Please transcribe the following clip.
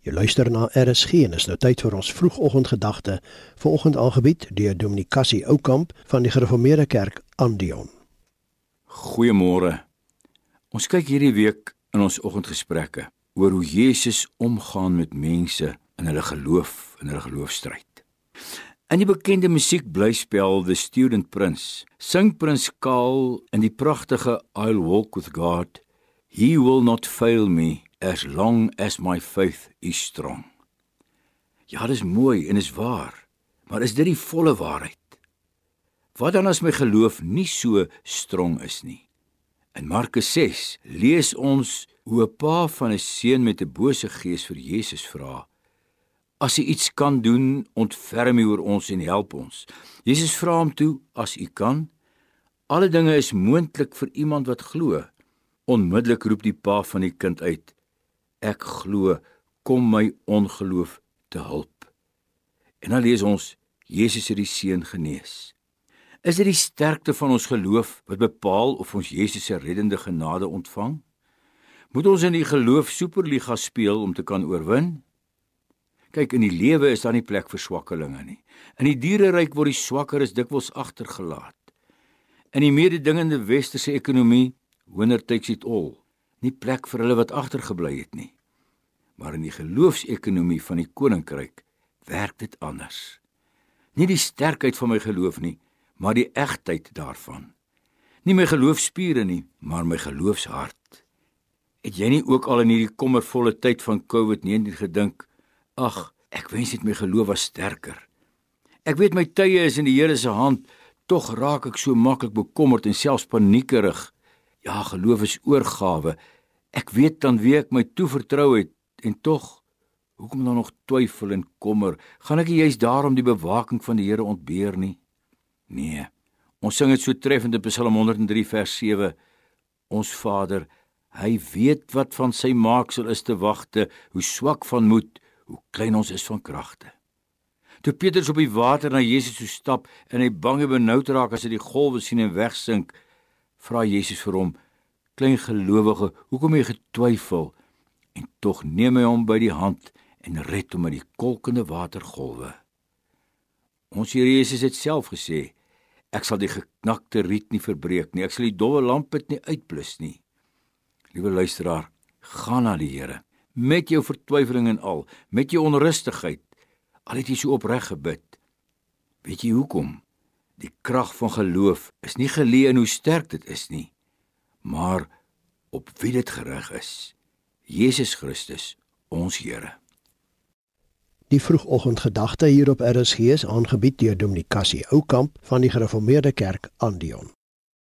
Jy luister na RSG en is nou tyd vir ons vroegoggendgedagte. Vanoggend aangebied deur Dominee Cassie Oukamp van die Gereformeerde Kerk Andion. Goeiemôre. Ons kyk hierdie week in ons oggendgesprekke oor hoe Jesus omgaan met mense in hulle geloof en hulle geloofstryd. In die bekende musiekblyspel The Student Prince, sing Prins Karl in die pragtige I'll Walk with God, He will not fail me as long as my faith is strong. Ja, dis mooi en is waar. Maar is dit die volle waarheid? Wat dan as my geloof nie so strong is nie? In Markus 6 lees ons hoe 'n pa van 'n seun met 'n bose gees vir Jesus vra: "As u iets kan doen, ontferm u oor ons en help ons." Jesus vra hom toe: "As u kan, alle dinge is moontlik vir iemand wat glo." Onmiddellik roep die pa van die kind uit: ek glo kom my ongeloof te hulp. En dan lees ons Jesus het die seun genees. Is dit die sterkte van ons geloof wat bepaal of ons Jesus se reddende genade ontvang? Moet ons in die geloof superliga speel om te kan oorwin? Kyk, in die lewe is daar nie plek vir swakkelinge nie. In die diereryk word die swakker is dikwels agtergelaat. In die mededingende westerse ekonomie, winner takes it all nie plek vir hulle wat agtergebly het nie. Maar in die geloofsekonomie van die koninkryk werk dit anders. Nie die sterkheid van my geloof nie, maar die egtheid daarvan. Nie my geloofspiere nie, maar my geloofshart. Het jy nie ook al in hierdie kommervolle tyd van COVID-19 gedink, ag, ek wens net my geloof was sterker. Ek weet my tye is in die Here se hand, tog raak ek so maklik bekommerd en selfs paniekerig. Ja, geloof is oorgawe. Ek weet dan wie ek my toevertrou het en tog hoekom dan nog twyfel en kommer? Gaan ek juist daarom die bewaking van die Here ontbeer nie? Nee. Ons sing dit so treffend in Psalm 103 vers 7. Ons Vader, hy weet wat van sy maaksel is te wagte, hoe swak van moed, hoe klein ons is van kragte. Toe Petrus op die water na Jesus toe stap en hy bang en benoud raak as hy die golwe sien en wegsink, vra Jesus vir hom: "Klein gelowige, hoekom jy getwyfel?" En tog neem hy hom by die hand en red hom uit die kolkende watergolwe. Ons Here Jesus het self gesê: "Ek sal die geknakte riet nie verbreek nie, ek sal die dowwe lamp nie uitblus nie." Liewe luisteraar, gaan na die Here met jou vertwyfeling en al, met jou onrustigheid, al het jy so opreg gebid. Weet jy hoekom? Die krag van geloof is nie geleë in hoe sterk dit is nie, maar op wie dit gerig is. Jesus Christus, ons Here. Die vroegoggendgedagte hier op RSG is aangebied deur Dominee Cassie Oukamp van die Gereformeerde Kerk Andion.